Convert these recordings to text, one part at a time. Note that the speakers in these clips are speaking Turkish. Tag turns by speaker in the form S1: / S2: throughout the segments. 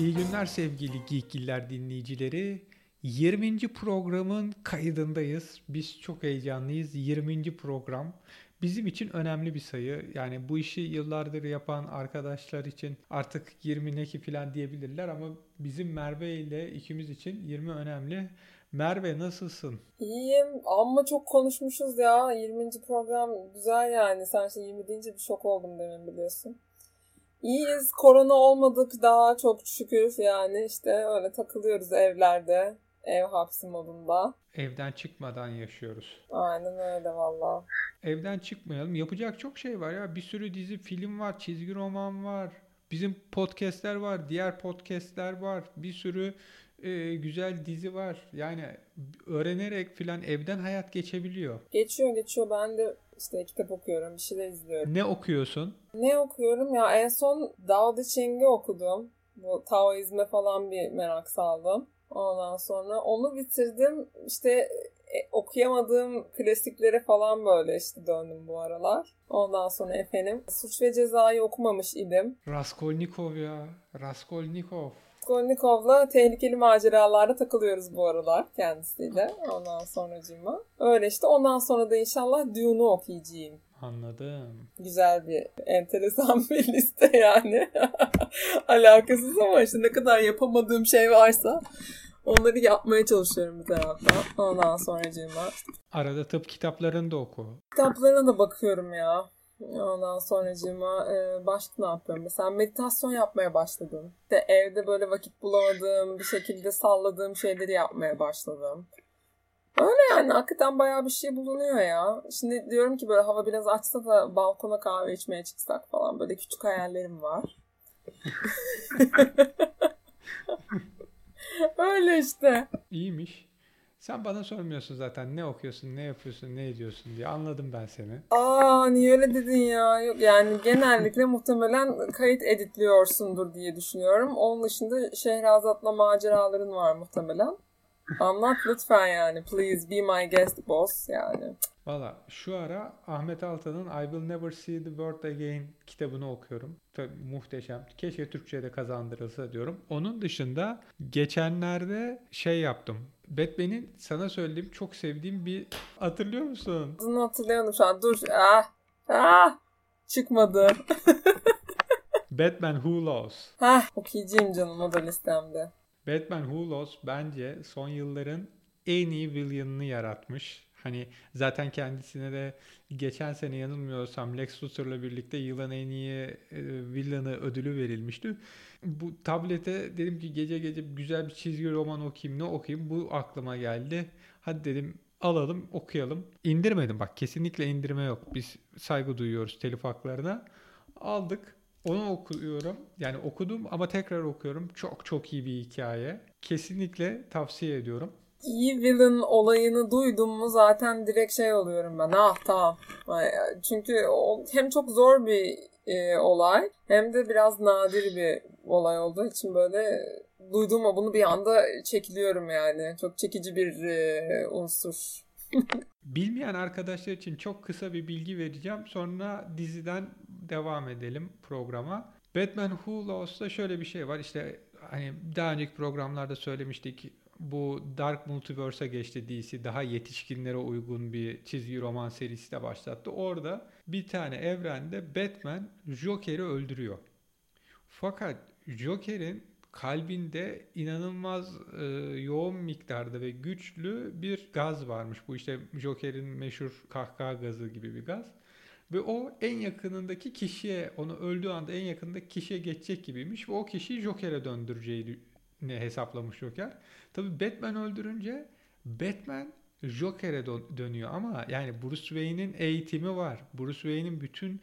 S1: İyi günler sevgili Geekgiller dinleyicileri. 20. programın kaydındayız. Biz çok heyecanlıyız. 20. program. Bizim için önemli bir sayı. Yani bu işi yıllardır yapan arkadaşlar için artık 20 ne falan diyebilirler ama bizim Merve ile ikimiz için 20 önemli. Merve nasılsın?
S2: İyiyim ama çok konuşmuşuz ya. 20. program güzel yani. Sen işte 20 deyince bir şok oldum demin biliyorsun. İyiyiz. Korona olmadık daha çok şükür yani işte öyle takılıyoruz evlerde. Ev hapsi modunda.
S1: Evden çıkmadan yaşıyoruz.
S2: Aynen öyle valla.
S1: Evden çıkmayalım. Yapacak çok şey var ya. Bir sürü dizi, film var, çizgi roman var. Bizim podcastler var, diğer podcastler var. Bir sürü e, güzel dizi var. Yani öğrenerek filan evden hayat geçebiliyor.
S2: Geçiyor geçiyor. Ben de işte kitap okuyorum, bir şeyler izliyorum.
S1: Ne okuyorsun?
S2: Ne okuyorum ya? En son Dao De Ching'i okudum. Bu Taoizme falan bir merak saldım. Ondan sonra onu bitirdim. İşte e, okuyamadığım klasiklere falan böyle işte döndüm bu aralar. Ondan sonra efendim Suç ve Ceza'yı okumamış idim.
S1: Raskolnikov ya. Raskolnikov.
S2: Raskolnikov'la tehlikeli maceralarda takılıyoruz bu aralar kendisiyle. Ondan sonra cima. Öyle işte ondan sonra da inşallah Dune'u okuyacağım.
S1: Anladım.
S2: Güzel bir, enteresan bir liste yani. Alakasız ama işte ne kadar yapamadığım şey varsa onları yapmaya çalışıyorum bir taraftan. Ondan sonra cima.
S1: Arada tıp kitaplarını da oku.
S2: Kitaplarına da bakıyorum ya. Ondan sonra cima e, başka ne yapıyorum? Mesela meditasyon yapmaya başladım. De evde böyle vakit bulamadığım bir şekilde salladığım şeyleri yapmaya başladım. Öyle yani hakikaten bayağı bir şey bulunuyor ya. Şimdi diyorum ki böyle hava biraz açsa da balkona kahve içmeye çıksak falan böyle küçük hayallerim var. Öyle işte.
S1: İyiymiş. Sen bana sormuyorsun zaten ne okuyorsun, ne yapıyorsun, ne ediyorsun diye. Anladım ben seni.
S2: Aa niye öyle dedin ya? Yok yani genellikle muhtemelen kayıt editliyorsundur diye düşünüyorum. Onun dışında Şehrazat'la maceraların var muhtemelen. Anlat lütfen yani. Please be my guest boss yani.
S1: Valla şu ara Ahmet Altan'ın I Will Never See the World Again kitabını okuyorum. Tabii muhteşem. Keşke Türkçe'de kazandırılsa diyorum. Onun dışında geçenlerde şey yaptım. Batman'in sana söylediğim çok sevdiğim bir hatırlıyor musun?
S2: Bunu hatırlayamadım şu an. Dur. Ah. Ah. Çıkmadı.
S1: Batman Who Lost.
S2: Hah okuyacağım canım o da listemde.
S1: Batman Who Lost bence son yılların en iyi villain'ını yaratmış. Hani zaten kendisine de geçen sene yanılmıyorsam Lex Luthor'la birlikte yılın en iyi e, villain'ı ödülü verilmişti. Bu tablete dedim ki gece gece güzel bir çizgi roman okuyayım ne okuyayım bu aklıma geldi. Hadi dedim alalım okuyalım. İndirmedim bak kesinlikle indirme yok. Biz saygı duyuyoruz telif haklarına. Aldık. Onu okuyorum. Yani okudum ama tekrar okuyorum. Çok çok iyi bir hikaye. Kesinlikle tavsiye ediyorum.
S2: İyi villain olayını duydum mu zaten direkt şey oluyorum ben. Ah tamam. Çünkü hem çok zor bir e, olay hem de biraz nadir bir olay olduğu için böyle duyduğuma bunu bir anda çekiliyorum yani. Çok çekici bir e, unsur.
S1: Bilmeyen arkadaşlar için çok kısa bir bilgi vereceğim. Sonra diziden devam edelim programa. Batman Who Lost'ta şöyle bir şey var. İşte hani daha önceki programlarda söylemiştik. Bu Dark Multiverse'a geçti DC. Daha yetişkinlere uygun bir çizgi roman serisi de başlattı. Orada bir tane evrende Batman Joker'i öldürüyor. Fakat Joker'in kalbinde inanılmaz e, yoğun miktarda ve güçlü bir gaz varmış. Bu işte Joker'in meşhur kahkaha gazı gibi bir gaz. Ve o en yakınındaki kişiye, onu öldüğü anda en yakındaki kişiye geçecek gibiymiş. Ve o kişiyi Joker'e döndüreceğini hesaplamış Joker. Tabii Batman öldürünce Batman Joker'e dönüyor ama yani Bruce Wayne'in eğitimi var. Bruce Wayne'in bütün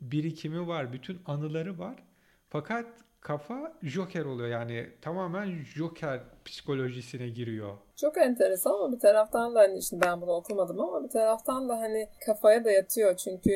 S1: birikimi var, bütün anıları var. Fakat kafa Joker oluyor yani tamamen Joker psikolojisine giriyor.
S2: Çok enteresan ama bir taraftan da hani şimdi ben bunu okumadım ama bir taraftan da hani kafaya da yatıyor çünkü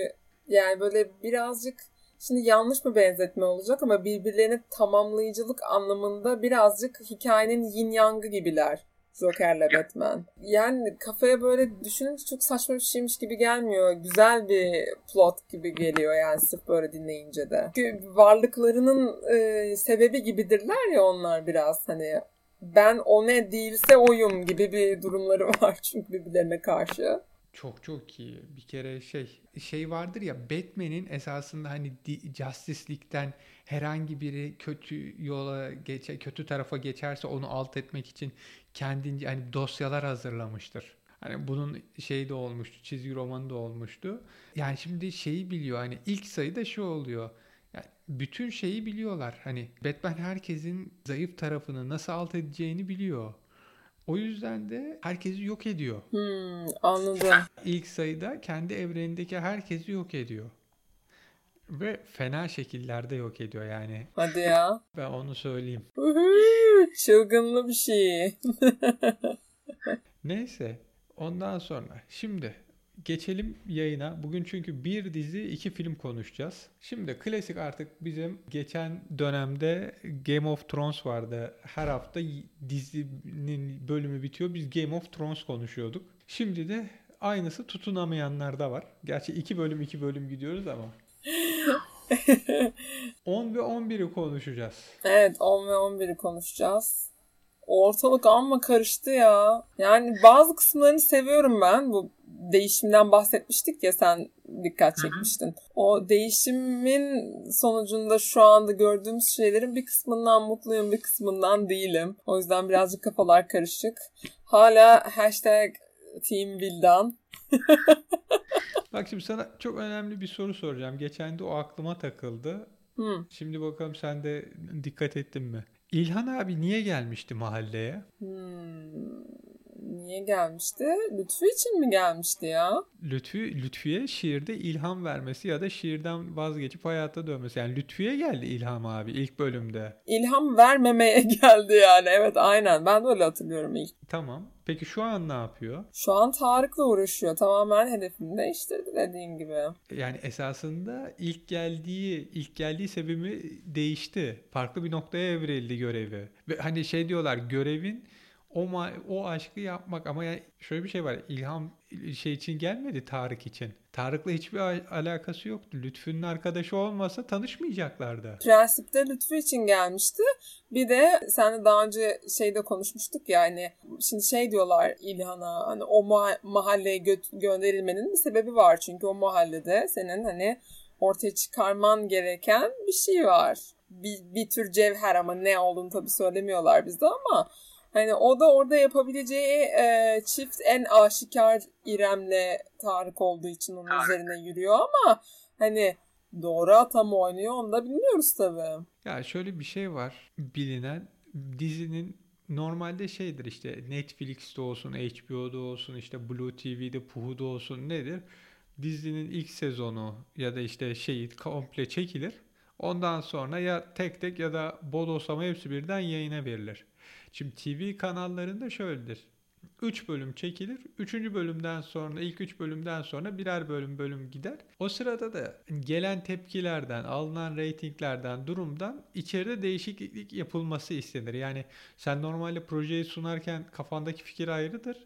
S2: yani böyle birazcık şimdi yanlış mı benzetme olacak ama birbirlerini tamamlayıcılık anlamında birazcık hikayenin yin yangı gibiler. Joker'le Batman. Yani kafaya böyle düşününce çok saçma bir şeymiş gibi gelmiyor. Güzel bir plot gibi geliyor yani sırf böyle dinleyince de. Çünkü varlıklarının e, sebebi gibidirler ya onlar biraz hani ben o ne değilse oyum gibi bir durumları var çünkü birbirlerine karşı.
S1: Çok çok iyi. Bir kere şey şey vardır ya Batman'in esasında hani Justice League'den herhangi biri kötü yola geçe kötü tarafa geçerse onu alt etmek için kendince hani dosyalar hazırlamıştır. Hani bunun şeyi de olmuştu, çizgi romanı da olmuştu. Yani şimdi şeyi biliyor hani ilk sayıda şu oluyor. Yani bütün şeyi biliyorlar. Hani Batman herkesin zayıf tarafını nasıl alt edeceğini biliyor. O yüzden de herkesi yok ediyor.
S2: Hmm, anladım.
S1: İlk sayıda kendi evrenindeki herkesi yok ediyor. Ve fena şekillerde yok ediyor yani.
S2: Hadi ya.
S1: Ben onu söyleyeyim.
S2: Çılgınlı bir şey.
S1: Neyse. Ondan sonra şimdi geçelim yayına. Bugün çünkü bir dizi iki film konuşacağız. Şimdi klasik artık bizim geçen dönemde Game of Thrones vardı. Her hafta dizinin bölümü bitiyor. Biz Game of Thrones konuşuyorduk. Şimdi de aynısı tutunamayanlar da var. Gerçi iki bölüm iki bölüm gidiyoruz ama. 10 ve 11'i konuşacağız.
S2: Evet 10 ve 11'i konuşacağız. Ortalık amma karıştı ya. Yani bazı kısımlarını seviyorum ben. Bu değişimden bahsetmiştik ya sen dikkat çekmiştin. O değişimin sonucunda şu anda gördüğümüz şeylerin bir kısmından mutluyum bir kısmından değilim. O yüzden birazcık kafalar karışık. Hala hashtag Team Vildan.
S1: Bak şimdi sana çok önemli bir soru soracağım. Geçen de o aklıma takıldı.
S2: Hı.
S1: Şimdi bakalım sen de dikkat ettin mi? İlhan abi niye gelmişti mahalleye?
S2: Hmm, niye gelmişti? Lütfü için mi gelmişti ya?
S1: Lütfü, Lütfü'ye şiirde ilham vermesi ya da şiirden vazgeçip hayata dönmesi. Yani Lütfü'ye geldi İlham abi ilk bölümde.
S2: İlham vermemeye geldi yani. Evet aynen. Ben de öyle hatırlıyorum ilk.
S1: Tamam. Peki şu an ne yapıyor?
S2: Şu an Tarık'la uğraşıyor. Tamamen hedefini değiştirdi dediğin gibi.
S1: Yani esasında ilk geldiği ilk geldiği sebebi değişti. Farklı bir noktaya evrildi görevi. Ve hani şey diyorlar görevin o o aşkı yapmak ama yani şöyle bir şey var. İlham şey için gelmedi Tarık için. Tarık'la hiçbir alakası yoktu. Lütfü'nün arkadaşı olmasa tanışmayacaklardı.
S2: Prensipte Lütfü için gelmişti. Bir de sen de daha önce şeyde konuşmuştuk ya hani şimdi şey diyorlar İlhan'a hani o ma- mahalleye gö- gönderilmenin bir sebebi var. Çünkü o mahallede senin hani ortaya çıkarman gereken bir şey var. Bir, bir tür cevher ama ne olduğunu tabii söylemiyorlar bize ama Hani o da orada yapabileceği e, çift en aşikar İrem'le Tarık olduğu için onun Tarık. üzerine yürüyor ama hani doğru ata mı oynuyor onu da bilmiyoruz tabii.
S1: Ya şöyle bir şey var bilinen dizinin normalde şeydir işte Netflix'te olsun, HBO'da olsun, işte Blue TV'de, Puhu'da olsun nedir? Dizinin ilk sezonu ya da işte şeyi komple çekilir. Ondan sonra ya tek tek ya da bodoslama hepsi birden yayına verilir. Şimdi TV kanallarında şöyledir. 3 bölüm çekilir. 3. bölümden sonra ilk 3 bölümden sonra birer bölüm bölüm gider. O sırada da gelen tepkilerden, alınan reytinglerden, durumdan içeride değişiklik yapılması istenir. Yani sen normalde projeyi sunarken kafandaki fikir ayrıdır.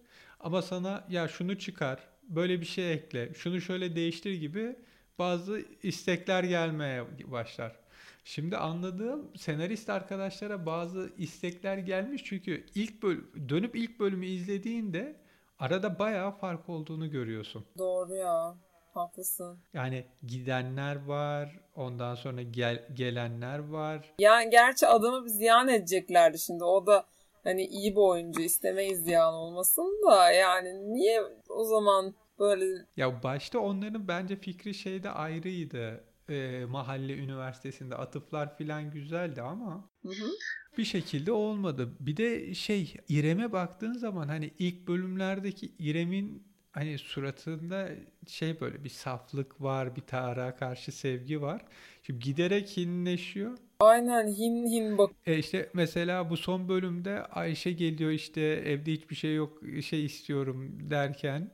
S1: Ama sana ya şunu çıkar, böyle bir şey ekle, şunu şöyle değiştir gibi bazı istekler gelmeye başlar. Şimdi anladığım senarist arkadaşlara bazı istekler gelmiş çünkü ilk bölüm, dönüp ilk bölümü izlediğinde arada bayağı fark olduğunu görüyorsun.
S2: Doğru ya. Haklısın.
S1: Yani gidenler var, ondan sonra gel, gelenler var.
S2: Yani gerçi adamı bir ziyan edeceklerdi şimdi. O da hani iyi bir oyuncu istemeyiz ziyan olmasın da yani niye o zaman böyle...
S1: Ya başta onların bence fikri şeyde ayrıydı e, mahalle üniversitesinde atıflar filan güzeldi ama
S2: hı hı.
S1: bir şekilde olmadı. Bir de şey İrem'e baktığın zaman hani ilk bölümlerdeki İrem'in hani suratında şey böyle bir saflık var, bir Tarık'a karşı sevgi var. Şimdi giderek hinleşiyor.
S2: Aynen hin hin bak.
S1: E işte mesela bu son bölümde Ayşe geliyor işte evde hiçbir şey yok şey istiyorum derken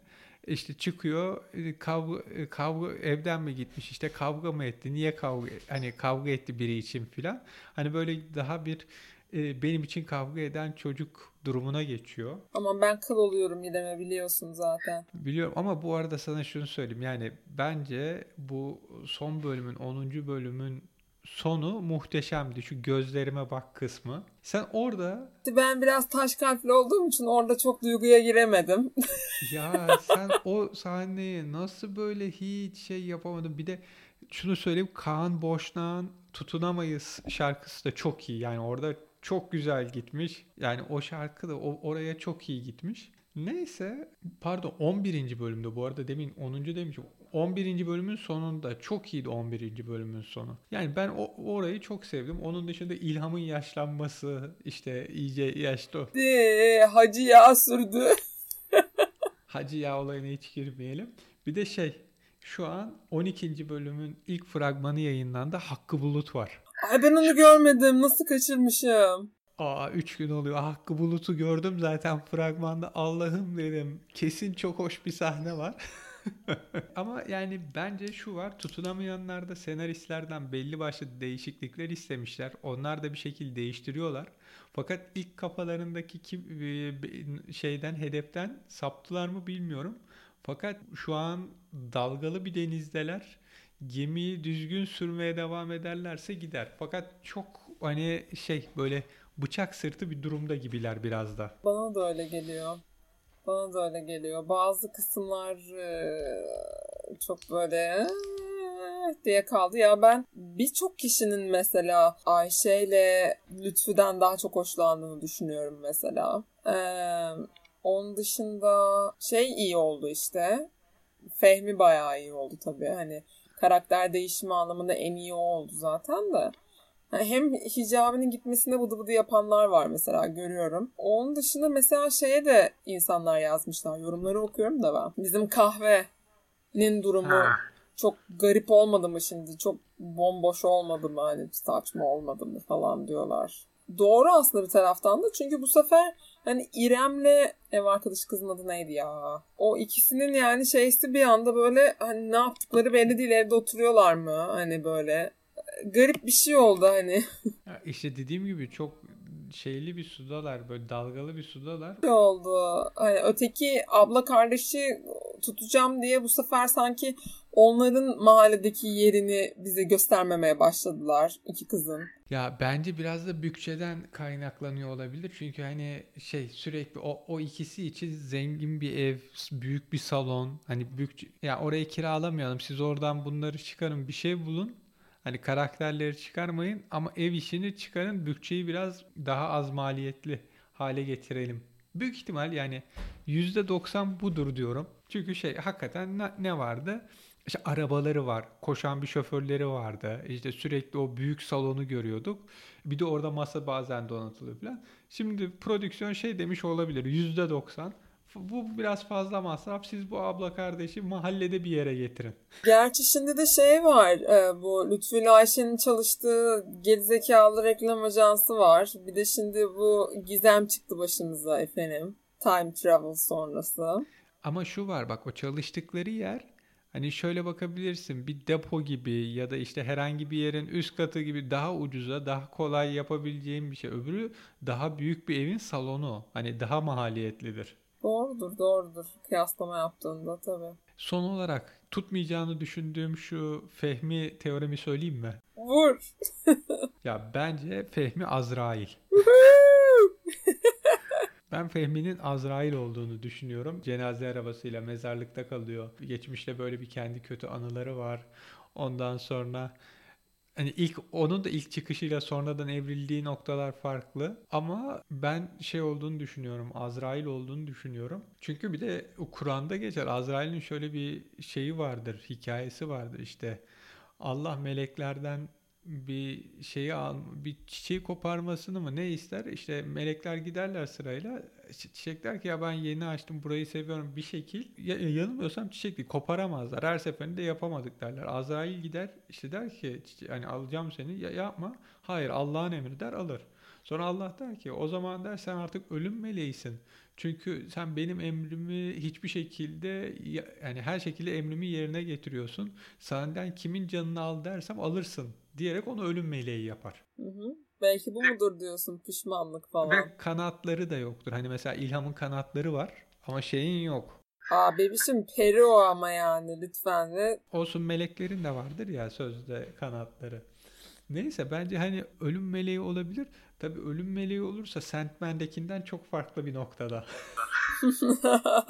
S1: işte çıkıyor e, kavga, e, kavga evden mi gitmiş işte kavga mı etti niye kavga hani kavga etti biri için filan hani böyle daha bir e, benim için kavga eden çocuk durumuna geçiyor.
S2: Ama ben kıl oluyorum Yedem'e biliyorsun zaten.
S1: Biliyorum ama bu arada sana şunu söyleyeyim. Yani bence bu son bölümün 10. bölümün sonu muhteşemdi. Şu gözlerime bak kısmı. Sen orada...
S2: Ben biraz taş kalpli olduğum için orada çok duyguya giremedim.
S1: ya sen o sahneyi nasıl böyle hiç şey yapamadın? Bir de şunu söyleyeyim Kaan Boşnak'ın Tutunamayız şarkısı da çok iyi. Yani orada çok güzel gitmiş. Yani o şarkı da oraya çok iyi gitmiş. Neyse pardon 11. bölümde bu arada demin 10. demişim. 11. bölümün sonunda çok iyiydi 11. bölümün sonu. Yani ben o, orayı çok sevdim. Onun dışında İlham'ın yaşlanması işte iyice yaşlı.
S2: Ee, hacı yağ sürdü.
S1: hacı yağ olayına hiç girmeyelim. Bir de şey şu an 12. bölümün ilk fragmanı yayınlandı. Hakkı Bulut var.
S2: Ay ben onu görmedim. Nasıl kaçırmışım?
S1: Aa 3 gün oluyor. Hakkı Bulut'u gördüm zaten fragmanda. Allah'ım dedim. Kesin çok hoş bir sahne var. Ama yani bence şu var tutunamayanlar da senaristlerden belli başlı değişiklikler istemişler. Onlar da bir şekilde değiştiriyorlar. Fakat ilk kafalarındaki kim, e, şeyden hedeften saptılar mı bilmiyorum. Fakat şu an dalgalı bir denizdeler. Gemiyi düzgün sürmeye devam ederlerse gider. Fakat çok hani şey böyle bıçak sırtı bir durumda gibiler biraz da.
S2: Bana da öyle geliyor. Bana da öyle geliyor. Bazı kısımlar çok böyle diye kaldı. Ya ben birçok kişinin mesela Ayşe ile Lütfü'den daha çok hoşlandığını düşünüyorum mesela. Ee, onun dışında şey iyi oldu işte. Fehmi bayağı iyi oldu tabii. Hani karakter değişimi anlamında en iyi oldu zaten de. Hem hicabının gitmesine bıdı bıdı yapanlar var mesela görüyorum. Onun dışında mesela şeye de insanlar yazmışlar. Yorumları okuyorum da ben. Bizim kahvenin durumu ha. çok garip olmadı mı şimdi? Çok bomboş olmadı mı? Hani saçma olmadı mı falan diyorlar. Doğru aslında bir taraftan da. Çünkü bu sefer hani İrem'le ev arkadaşı kızın adı neydi ya? O ikisinin yani şeysi bir anda böyle hani ne yaptıkları belli değil. Evde oturuyorlar mı? Hani böyle garip bir şey oldu hani.
S1: Ya işte dediğim gibi çok şeyli bir sudalar böyle dalgalı bir sudalar.
S2: Ne oldu? Hani öteki abla kardeşi tutacağım diye bu sefer sanki onların mahalledeki yerini bize göstermemeye başladılar iki kızın.
S1: Ya bence biraz da bütçeden kaynaklanıyor olabilir. Çünkü hani şey sürekli o, o ikisi için zengin bir ev, büyük bir salon. Hani bütçe, ya orayı kiralamayalım. Siz oradan bunları çıkarın bir şey bulun. Hani karakterleri çıkarmayın ama ev işini çıkarın. Bütçeyi biraz daha az maliyetli hale getirelim. Büyük ihtimal yani %90 budur diyorum. Çünkü şey hakikaten ne, vardı? İşte arabaları var, koşan bir şoförleri vardı. İşte sürekli o büyük salonu görüyorduk. Bir de orada masa bazen donatılıyor falan. Şimdi prodüksiyon şey demiş olabilir %90 bu biraz fazla masraf. Siz bu abla kardeşi mahallede bir yere getirin.
S2: Gerçi şimdi de şey var. E, bu Lütfü Ayşe'nin çalıştığı gerizekalı reklam ajansı var. Bir de şimdi bu gizem çıktı başımıza efendim. Time travel sonrası.
S1: Ama şu var bak o çalıştıkları yer Hani şöyle bakabilirsin bir depo gibi ya da işte herhangi bir yerin üst katı gibi daha ucuza daha kolay yapabileceğin bir şey. Öbürü daha büyük bir evin salonu. Hani daha maliyetlidir.
S2: Doğrudur, doğrudur. Kıyaslama yaptığında tabii.
S1: Son olarak tutmayacağını düşündüğüm şu Fehmi teoremi söyleyeyim mi?
S2: Vur.
S1: ya bence Fehmi Azrail. ben Fehmi'nin Azrail olduğunu düşünüyorum. Cenaze arabasıyla mezarlıkta kalıyor. Geçmişte böyle bir kendi kötü anıları var. Ondan sonra hani ilk onun da ilk çıkışıyla sonradan evrildiği noktalar farklı ama ben şey olduğunu düşünüyorum. Azrail olduğunu düşünüyorum. Çünkü bir de Kur'an'da geçer. Azrail'in şöyle bir şeyi vardır, hikayesi vardır işte. Allah meleklerden bir şeyi al, bir çiçeği koparmasını mı ne ister? İşte melekler giderler sırayla. Çiçek der ki ya ben yeni açtım burayı seviyorum bir şekil. Ya, yanılmıyorsam çiçek değil koparamazlar. Her seferinde yapamadık derler. Azrail gider işte der ki hani alacağım seni ya, yapma. Hayır Allah'ın emri der alır. Sonra Allah der ki o zaman der sen artık ölüm meleğisin. Çünkü sen benim emrimi hiçbir şekilde yani her şekilde emrimi yerine getiriyorsun. Senden kimin canını al dersem alırsın diyerek onu ölüm meleği yapar.
S2: Hı hı. Belki bu mudur diyorsun pişmanlık falan. Ve
S1: kanatları da yoktur. Hani mesela İlham'ın kanatları var ama şeyin yok.
S2: Aa bebişim peri o ama yani lütfen ve.
S1: Olsun meleklerin de vardır ya sözde kanatları. Neyse bence hani ölüm meleği olabilir. Tabi ölüm meleği olursa Sandman'dekinden çok farklı bir noktada.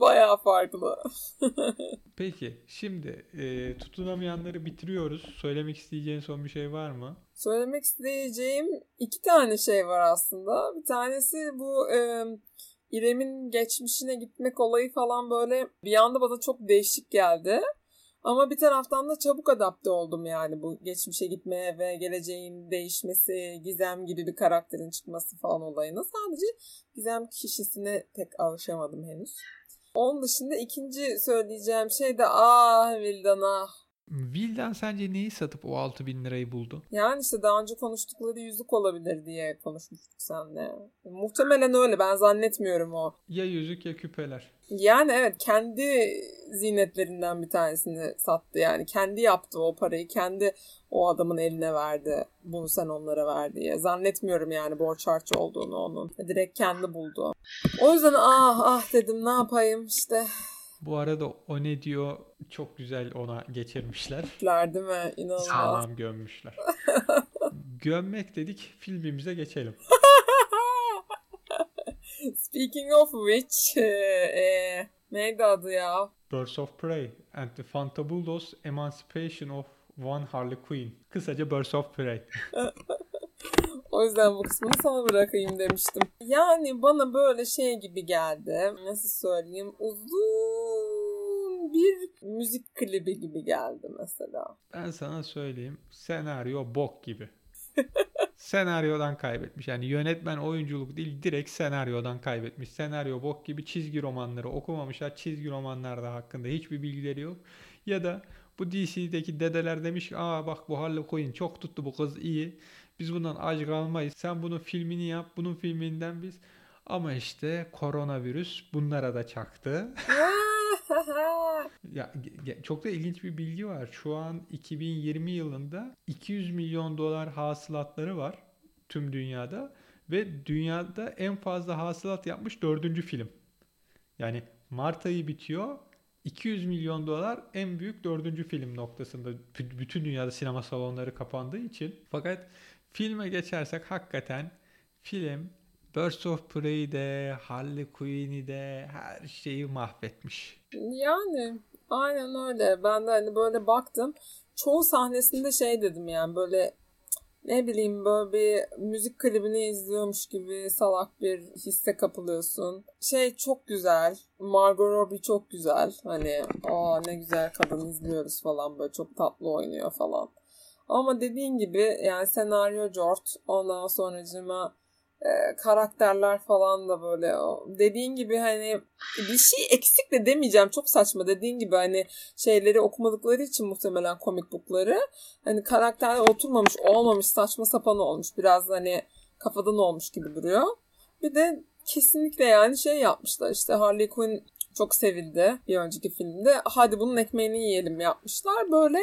S2: Baya farklı.
S1: Peki şimdi e, tutunamayanları bitiriyoruz. Söylemek isteyeceğin son bir şey var mı?
S2: Söylemek isteyeceğim iki tane şey var aslında. Bir tanesi bu e, İrem'in geçmişine gitmek olayı falan böyle bir anda bana çok değişik geldi. Ama bir taraftan da çabuk adapte oldum yani bu geçmişe gitmeye ve geleceğin değişmesi, Gizem gibi bir karakterin çıkması falan olayına. Sadece Gizem kişisine pek alışamadım henüz. Onun dışında ikinci söyleyeceğim şey de ah Vildan ah
S1: Vildan sence neyi satıp o 6 bin lirayı buldu?
S2: Yani işte daha önce konuştukları yüzük olabilir diye konuşmuştuk seninle. Muhtemelen öyle ben zannetmiyorum o.
S1: Ya yüzük ya küpeler.
S2: Yani evet kendi zinetlerinden bir tanesini sattı yani. Kendi yaptı o parayı kendi o adamın eline verdi. Bunu sen onlara ver diye. Zannetmiyorum yani borç harç olduğunu onun. Direkt kendi buldu. O yüzden ah ah dedim ne yapayım işte
S1: bu arada o ne diyor çok güzel ona geçirmişler.
S2: Değil mi? İnanılmaz.
S1: Sağlam gömmüşler. Gömmek dedik filmimize geçelim.
S2: Speaking of which e, e, neydi adı ya?
S1: Birds of Prey and the Fantabulous Emancipation of One Harley Quinn. Kısaca Birds of Prey.
S2: o yüzden bu kısmını sana bırakayım demiştim. Yani bana böyle şey gibi geldi. Nasıl söyleyeyim? Uzun bir müzik klibi gibi geldi mesela.
S1: Ben sana söyleyeyim. Senaryo bok gibi. senaryodan kaybetmiş. Yani yönetmen oyunculuk değil direkt senaryodan kaybetmiş. Senaryo bok gibi çizgi romanları okumamışlar. Çizgi romanlarda hakkında hiçbir bilgileri yok. Ya da bu DC'deki dedeler demiş ki aa bak bu Harley Quinn çok tuttu bu kız iyi. Biz bundan aç kalmayız. Sen bunun filmini yap. Bunun filminden biz. Ama işte koronavirüs bunlara da çaktı. ya çok da ilginç bir bilgi var. Şu an 2020 yılında 200 milyon dolar hasılatları var tüm dünyada ve dünyada en fazla hasılat yapmış dördüncü film. Yani Mart ayı bitiyor. 200 milyon dolar en büyük dördüncü film noktasında bütün dünyada sinema salonları kapandığı için. Fakat filme geçersek hakikaten film Birds of Prey'i de Harley Quinn'i de her şeyi mahvetmiş.
S2: Yani aynen öyle. Ben de hani böyle baktım. Çoğu sahnesinde şey dedim yani böyle ne bileyim böyle bir müzik klibini izliyormuş gibi salak bir hisse kapılıyorsun. Şey çok güzel. Margot Robbie çok güzel. Hani aa ne güzel kadın izliyoruz falan böyle çok tatlı oynuyor falan. Ama dediğin gibi yani senaryo George ondan sonracıma e, karakterler falan da böyle o, dediğin gibi hani bir şey eksik de demeyeceğim çok saçma dediğin gibi hani şeyleri okumadıkları için muhtemelen komik bookları hani karakterler oturmamış olmamış saçma sapan olmuş biraz hani kafadan olmuş gibi duruyor. Bir de kesinlikle yani şey yapmışlar işte Harley Quinn çok sevildi bir önceki filmde. Hadi bunun ekmeğini yiyelim yapmışlar. Böyle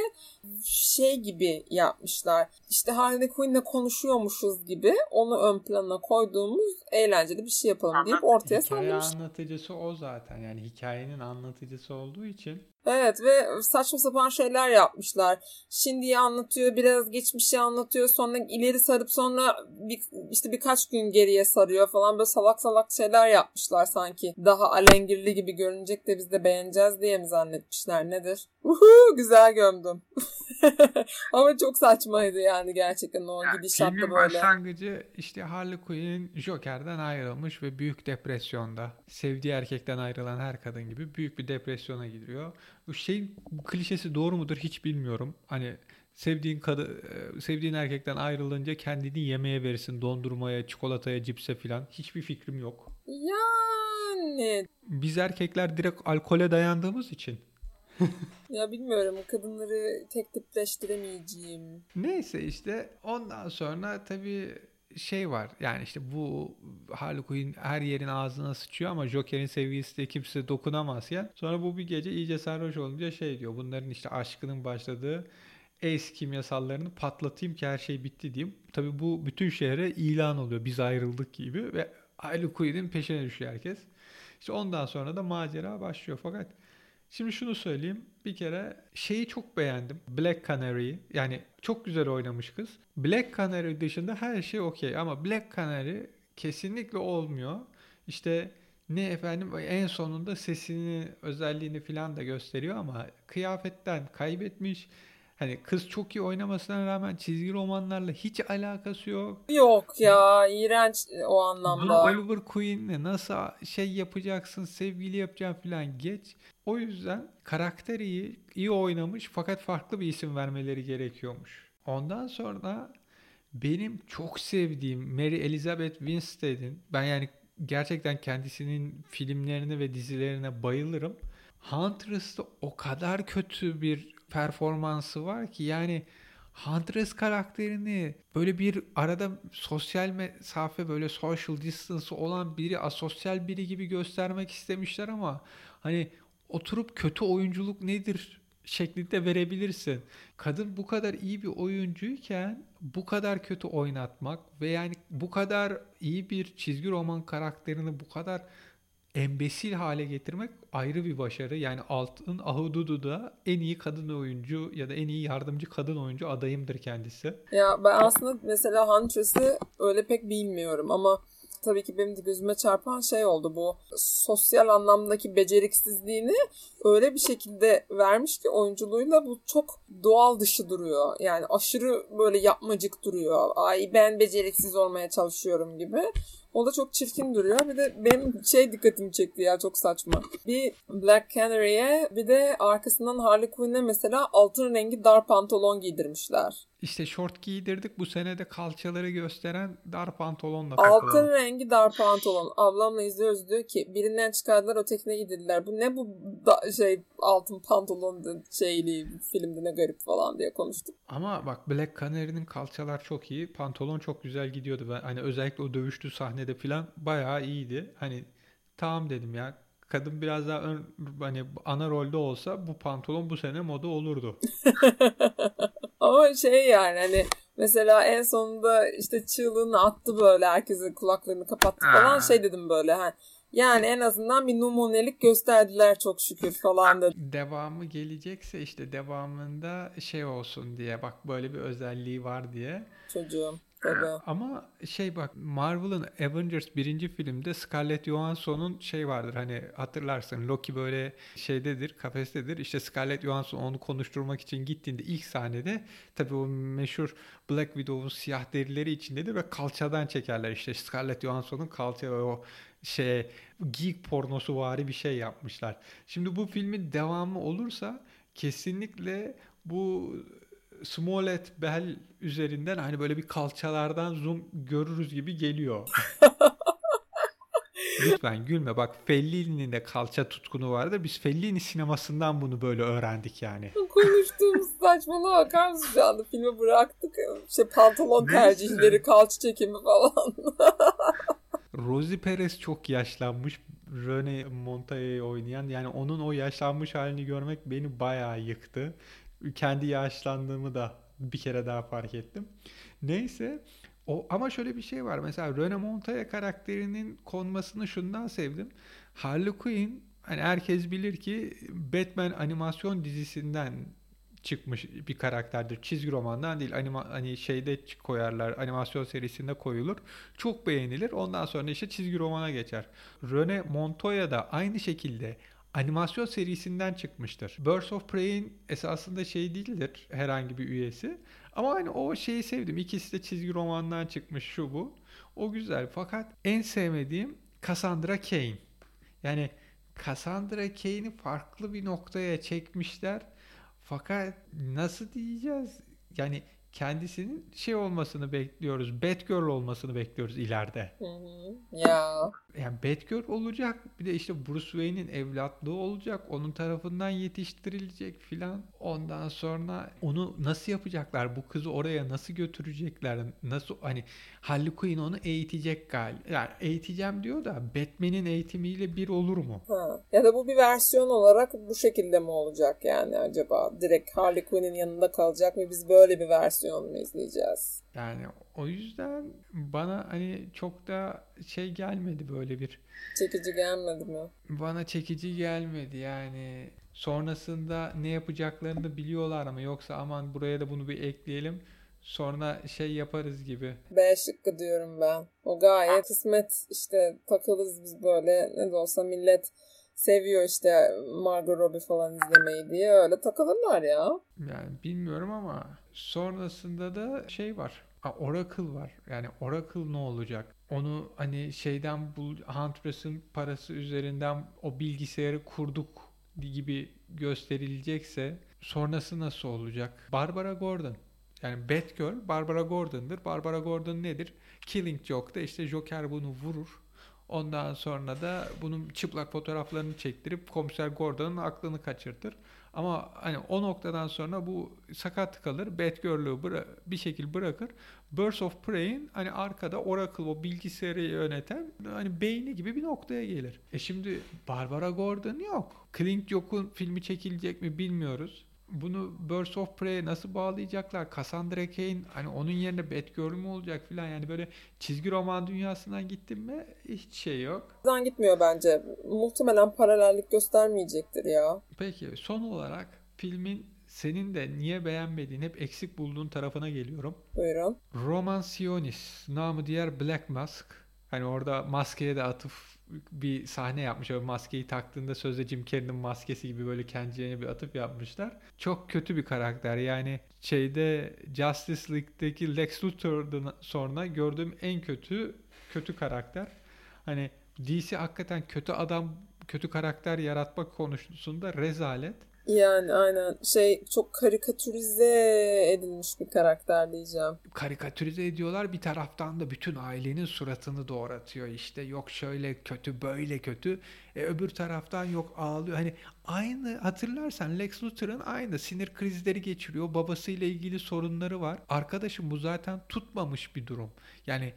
S2: şey gibi yapmışlar. İşte Harley Quinn'le konuşuyormuşuz gibi onu ön plana koyduğumuz eğlenceli bir şey yapalım deyip ortaya
S1: Hikaye anlatıcısı o zaten. Yani hikayenin anlatıcısı olduğu için
S2: Evet ve saçma sapan şeyler yapmışlar. Şimdiyi anlatıyor, biraz geçmişi anlatıyor, sonra ileri sarıp sonra bir, işte birkaç gün geriye sarıyor falan böyle salak salak şeyler yapmışlar sanki. Daha alengirli gibi görünecek de biz de beğeneceğiz diye mi zannetmişler nedir? Uhu, güzel gömdüm. Ama çok saçmaydı yani gerçekten o yani gidişatta böyle.
S1: başlangıcı işte Harley Quinn Joker'den ayrılmış ve büyük depresyonda. Sevdiği erkekten ayrılan her kadın gibi büyük bir depresyona giriyor. Bu şey bu klişesi doğru mudur hiç bilmiyorum. Hani sevdiğin kadı e, sevdiğin erkekten ayrılınca kendini yemeğe verirsin, dondurmaya, çikolataya, cipse filan. Hiçbir fikrim yok.
S2: Yani
S1: biz erkekler direkt alkole dayandığımız için
S2: ya bilmiyorum kadınları tek tipleştiremeyeceğim.
S1: Neyse işte ondan sonra tabii şey var yani işte bu Harley Quinn her yerin ağzına sıçıyor ama Joker'in sevgilisi de kimse dokunamazken sonra bu bir gece iyice sarhoş olunca şey diyor bunların işte aşkının başladığı Ace kimyasallarını patlatayım ki her şey bitti diyeyim. Tabii bu bütün şehre ilan oluyor biz ayrıldık gibi ve Harley Quinn'in peşine düşüyor herkes. İşte ondan sonra da macera başlıyor fakat Şimdi şunu söyleyeyim. Bir kere şeyi çok beğendim. Black Canary'i. Yani çok güzel oynamış kız. Black Canary dışında her şey okey. Ama Black Canary kesinlikle olmuyor. İşte ne efendim en sonunda sesini, özelliğini falan da gösteriyor ama kıyafetten kaybetmiş. Hani kız çok iyi oynamasına rağmen çizgi romanlarla hiç alakası yok.
S2: Yok ya iğrenç o anlamda.
S1: Oliver Queen'le nasıl şey yapacaksın, sevgili yapacaksın falan geç. O yüzden karakter iyi, iyi oynamış fakat farklı bir isim vermeleri gerekiyormuş. Ondan sonra benim çok sevdiğim Mary Elizabeth Winstead'in ben yani gerçekten kendisinin filmlerine ve dizilerine bayılırım. Huntress'ta o kadar kötü bir performansı var ki yani Huntress karakterini böyle bir arada sosyal mesafe böyle social distance olan biri asosyal biri gibi göstermek istemişler ama hani oturup kötü oyunculuk nedir şeklinde verebilirsin. Kadın bu kadar iyi bir oyuncuyken bu kadar kötü oynatmak ve yani bu kadar iyi bir çizgi roman karakterini bu kadar embesil hale getirmek ayrı bir başarı. Yani Altın Ahududu da en iyi kadın oyuncu ya da en iyi yardımcı kadın oyuncu adayımdır kendisi.
S2: Ya ben aslında mesela Huntress'ı öyle pek bilmiyorum ama tabii ki benim de gözüme çarpan şey oldu bu sosyal anlamdaki beceriksizliğini öyle bir şekilde vermiş ki oyunculuğuyla bu çok doğal dışı duruyor. Yani aşırı böyle yapmacık duruyor. Ay ben beceriksiz olmaya çalışıyorum gibi. O da çok çirkin duruyor. Bir de benim şey dikkatimi çekti ya çok saçma. Bir Black Canary'e bir de arkasından Harley Quinn'e mesela altın rengi dar pantolon giydirmişler.
S1: İşte short giydirdik. Bu sene de kalçaları gösteren dar pantolonla
S2: takılalım. Altın rengi dar pantolon. Ablamla izliyoruz diyor ki birinden çıkardılar ötekine giydirdiler. Bu ne bu da, şey altın pantolon şeyli filmde ne garip falan diye konuştuk.
S1: Ama bak Black Canary'nin kalçalar çok iyi. Pantolon çok güzel gidiyordu. Ben, hani özellikle o dövüştüğü sahnede falan bayağı iyiydi. Hani tamam dedim ya kadın biraz daha ön, hani ana rolde olsa bu pantolon bu sene moda olurdu.
S2: Ama şey yani hani mesela en sonunda işte çığlığını attı böyle herkesin kulaklarını kapattı falan Aa. şey dedim böyle ha yani en azından bir numunelik gösterdiler çok şükür falan da.
S1: Devamı gelecekse işte devamında şey olsun diye bak böyle bir özelliği var diye.
S2: Çocuğum. Tabii.
S1: Ama şey bak Marvel'ın Avengers birinci filmde Scarlett Johansson'un şey vardır hani hatırlarsın Loki böyle şeydedir kafestedir işte Scarlett Johansson onu konuşturmak için gittiğinde ilk sahnede tabii o meşhur Black Widow'un siyah derileri içindedir ve kalçadan çekerler işte Scarlett Johansson'un kalça o şey geek pornosu vari bir şey yapmışlar. Şimdi bu filmin devamı olursa kesinlikle bu Smollett Bell üzerinden hani böyle bir kalçalardan zoom görürüz gibi geliyor. Lütfen gülme. Bak Fellini'nin de kalça tutkunu vardı. Biz Fellini sinemasından bunu böyle öğrendik yani.
S2: Konuştuğumuz saçmalığa bakar mısın şu anda? Filmi bıraktık. İşte pantolon tercihleri, kalça çekimi falan.
S1: Rosie Perez çok yaşlanmış. Rene Montoya'yı oynayan. Yani onun o yaşlanmış halini görmek beni bayağı yıktı. Kendi yaşlandığımı da bir kere daha fark ettim. Neyse o, ama şöyle bir şey var. Mesela Rene Montoya karakterinin konmasını şundan sevdim. Harley Quinn hani herkes bilir ki Batman animasyon dizisinden çıkmış bir karakterdir. Çizgi romandan değil. Anima, hani şeyde koyarlar. Animasyon serisinde koyulur. Çok beğenilir. Ondan sonra işte çizgi romana geçer. Rene Montoya da aynı şekilde animasyon serisinden çıkmıştır. Birds of Prey'in esasında şey değildir herhangi bir üyesi. Ama hani o şeyi sevdim. İkisi de çizgi romandan çıkmış şu bu. O güzel. Fakat en sevmediğim Cassandra Cain. Yani Cassandra Cain'i farklı bir noktaya çekmişler. Fakat nasıl diyeceğiz? Yani kendisinin şey olmasını bekliyoruz. Batgirl olmasını bekliyoruz ileride.
S2: Ya.
S1: Yani Batgirl olacak. Bir de işte Bruce Wayne'in evlatlığı olacak. Onun tarafından yetiştirilecek filan. Ondan sonra onu nasıl yapacaklar? Bu kızı oraya nasıl götürecekler? Nasıl hani Harley Quinn onu eğitecek galiba. Yani eğiteceğim diyor da Batman'in eğitimiyle bir olur mu?
S2: Ha. Ya da bu bir versiyon olarak bu şekilde mi olacak yani acaba? Direkt Harley Quinn'in yanında kalacak mı? Biz böyle bir versiyon mu izleyeceğiz?
S1: Yani o yüzden bana hani çok da şey gelmedi böyle bir.
S2: Çekici gelmedi mi?
S1: Bana çekici gelmedi yani. Sonrasında ne yapacaklarını da biliyorlar ama yoksa aman buraya da bunu bir ekleyelim. Sonra şey yaparız gibi.
S2: B şıkkı diyorum ben. O gayet kısmet işte takılırız biz böyle ne de olsa millet seviyor işte Margot Robbie falan izlemeyi diye öyle takılırlar ya.
S1: Yani bilmiyorum ama sonrasında da şey var. Oracle var. Yani Oracle ne olacak? Onu hani şeyden bul Huntress'ın parası üzerinden o bilgisayarı kurduk gibi gösterilecekse sonrası nasıl olacak? Barbara Gordon. Yani Batgirl Barbara Gordon'dır. Barbara Gordon nedir? Killing Joke'da işte Joker bunu vurur. Ondan sonra da bunun çıplak fotoğraflarını çektirip komiser Gordon'un aklını kaçırtır. Ama hani o noktadan sonra bu sakat kalır. Bıra- bir şekilde bırakır. Birds of Prey'in hani arkada Oracle o bilgisayarı yöneten hani beyni gibi bir noktaya gelir. E şimdi Barbara Gordon yok. Clint Joke'un filmi çekilecek mi bilmiyoruz bunu Birds of Prey'e nasıl bağlayacaklar? Cassandra Cain hani onun yerine Batgirl mü olacak filan yani böyle çizgi roman dünyasından gittim mi hiç şey yok.
S2: Buradan gitmiyor bence. Muhtemelen paralellik göstermeyecektir ya.
S1: Peki son olarak filmin senin de niye beğenmediğin, hep eksik bulduğun tarafına geliyorum.
S2: Buyurun.
S1: Roman Sionis, namı diğer Black Mask. Hani orada maskeye de atıf bir sahne yapmış. O maskeyi taktığında sözde Jim Carrey'nin maskesi gibi böyle kendilerine bir atıp yapmışlar. Çok kötü bir karakter. Yani şeyde Justice League'deki Lex Luthor'dan sonra gördüğüm en kötü kötü karakter. Hani DC hakikaten kötü adam, kötü karakter yaratmak konusunda rezalet.
S2: Yani aynen. Şey çok karikatürize edilmiş bir karakter diyeceğim.
S1: Karikatürize ediyorlar. Bir taraftan da bütün ailenin suratını doğratıyor işte. Yok şöyle kötü böyle kötü. E, öbür taraftan yok ağlıyor. Hani aynı hatırlarsan Lex Luthor'ın aynı sinir krizleri geçiriyor. Babasıyla ilgili sorunları var. Arkadaşım bu zaten tutmamış bir durum. Yani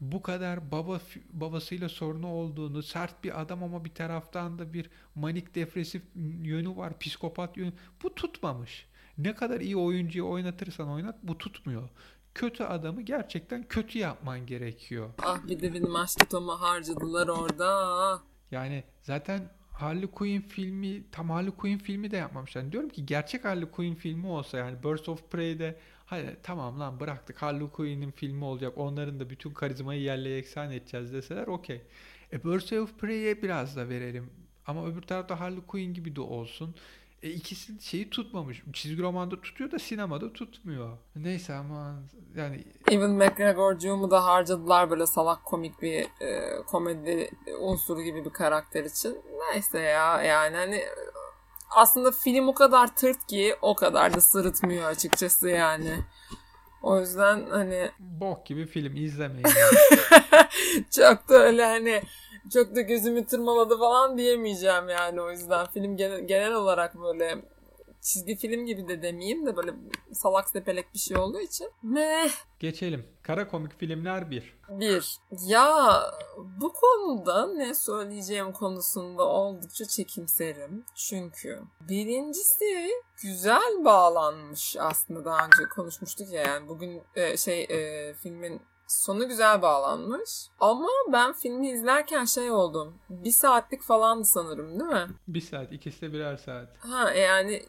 S1: bu kadar baba babasıyla sorunu olduğunu, sert bir adam ama bir taraftan da bir manik depresif yönü var, psikopat yönü. Bu tutmamış. Ne kadar iyi oyuncuyu oynatırsan oynat bu tutmuyor. Kötü adamı gerçekten kötü yapman gerekiyor.
S2: Ah bir de benim aşk Tom'u harcadılar orada.
S1: Yani zaten Harley Quinn filmi tam Harley Quinn filmi de yapmamışlar. Yani diyorum ki gerçek Harley Quinn filmi olsa yani Birds of Prey'de Hadi tamam lan bıraktık Harley Quinn'in filmi olacak. Onların da bütün karizmayı yerle yeksan edeceğiz deseler okey. E Birds of Prey'e biraz da verelim. Ama öbür tarafta Harley Quinn gibi de olsun. E ikisi şeyi tutmamış. Çizgi romanda tutuyor da sinemada tutmuyor. Neyse ama yani...
S2: Evan McGregor'cuğumu da harcadılar böyle salak komik bir e, komedi unsuru gibi bir karakter için. Neyse ya yani hani aslında film o kadar tırt ki o kadar da sırıtmıyor açıkçası yani. O yüzden hani...
S1: Bok gibi film izlemeyin.
S2: çok da öyle hani çok da gözümü tırmaladı falan diyemeyeceğim yani o yüzden. Film genel, genel olarak böyle çizgi film gibi de demeyeyim de böyle salak sepelek bir şey olduğu için. Meh.
S1: Geçelim. Kara komik filmler bir.
S2: Bir. Ya bu konuda ne söyleyeceğim konusunda oldukça çekimserim. Çünkü birincisi güzel bağlanmış aslında daha önce konuşmuştuk ya yani bugün e, şey e, filmin Sonu güzel bağlanmış. Ama ben filmi izlerken şey oldum. Bir saatlik falandı sanırım değil mi?
S1: Bir saat. ikisi de birer saat.
S2: Ha yani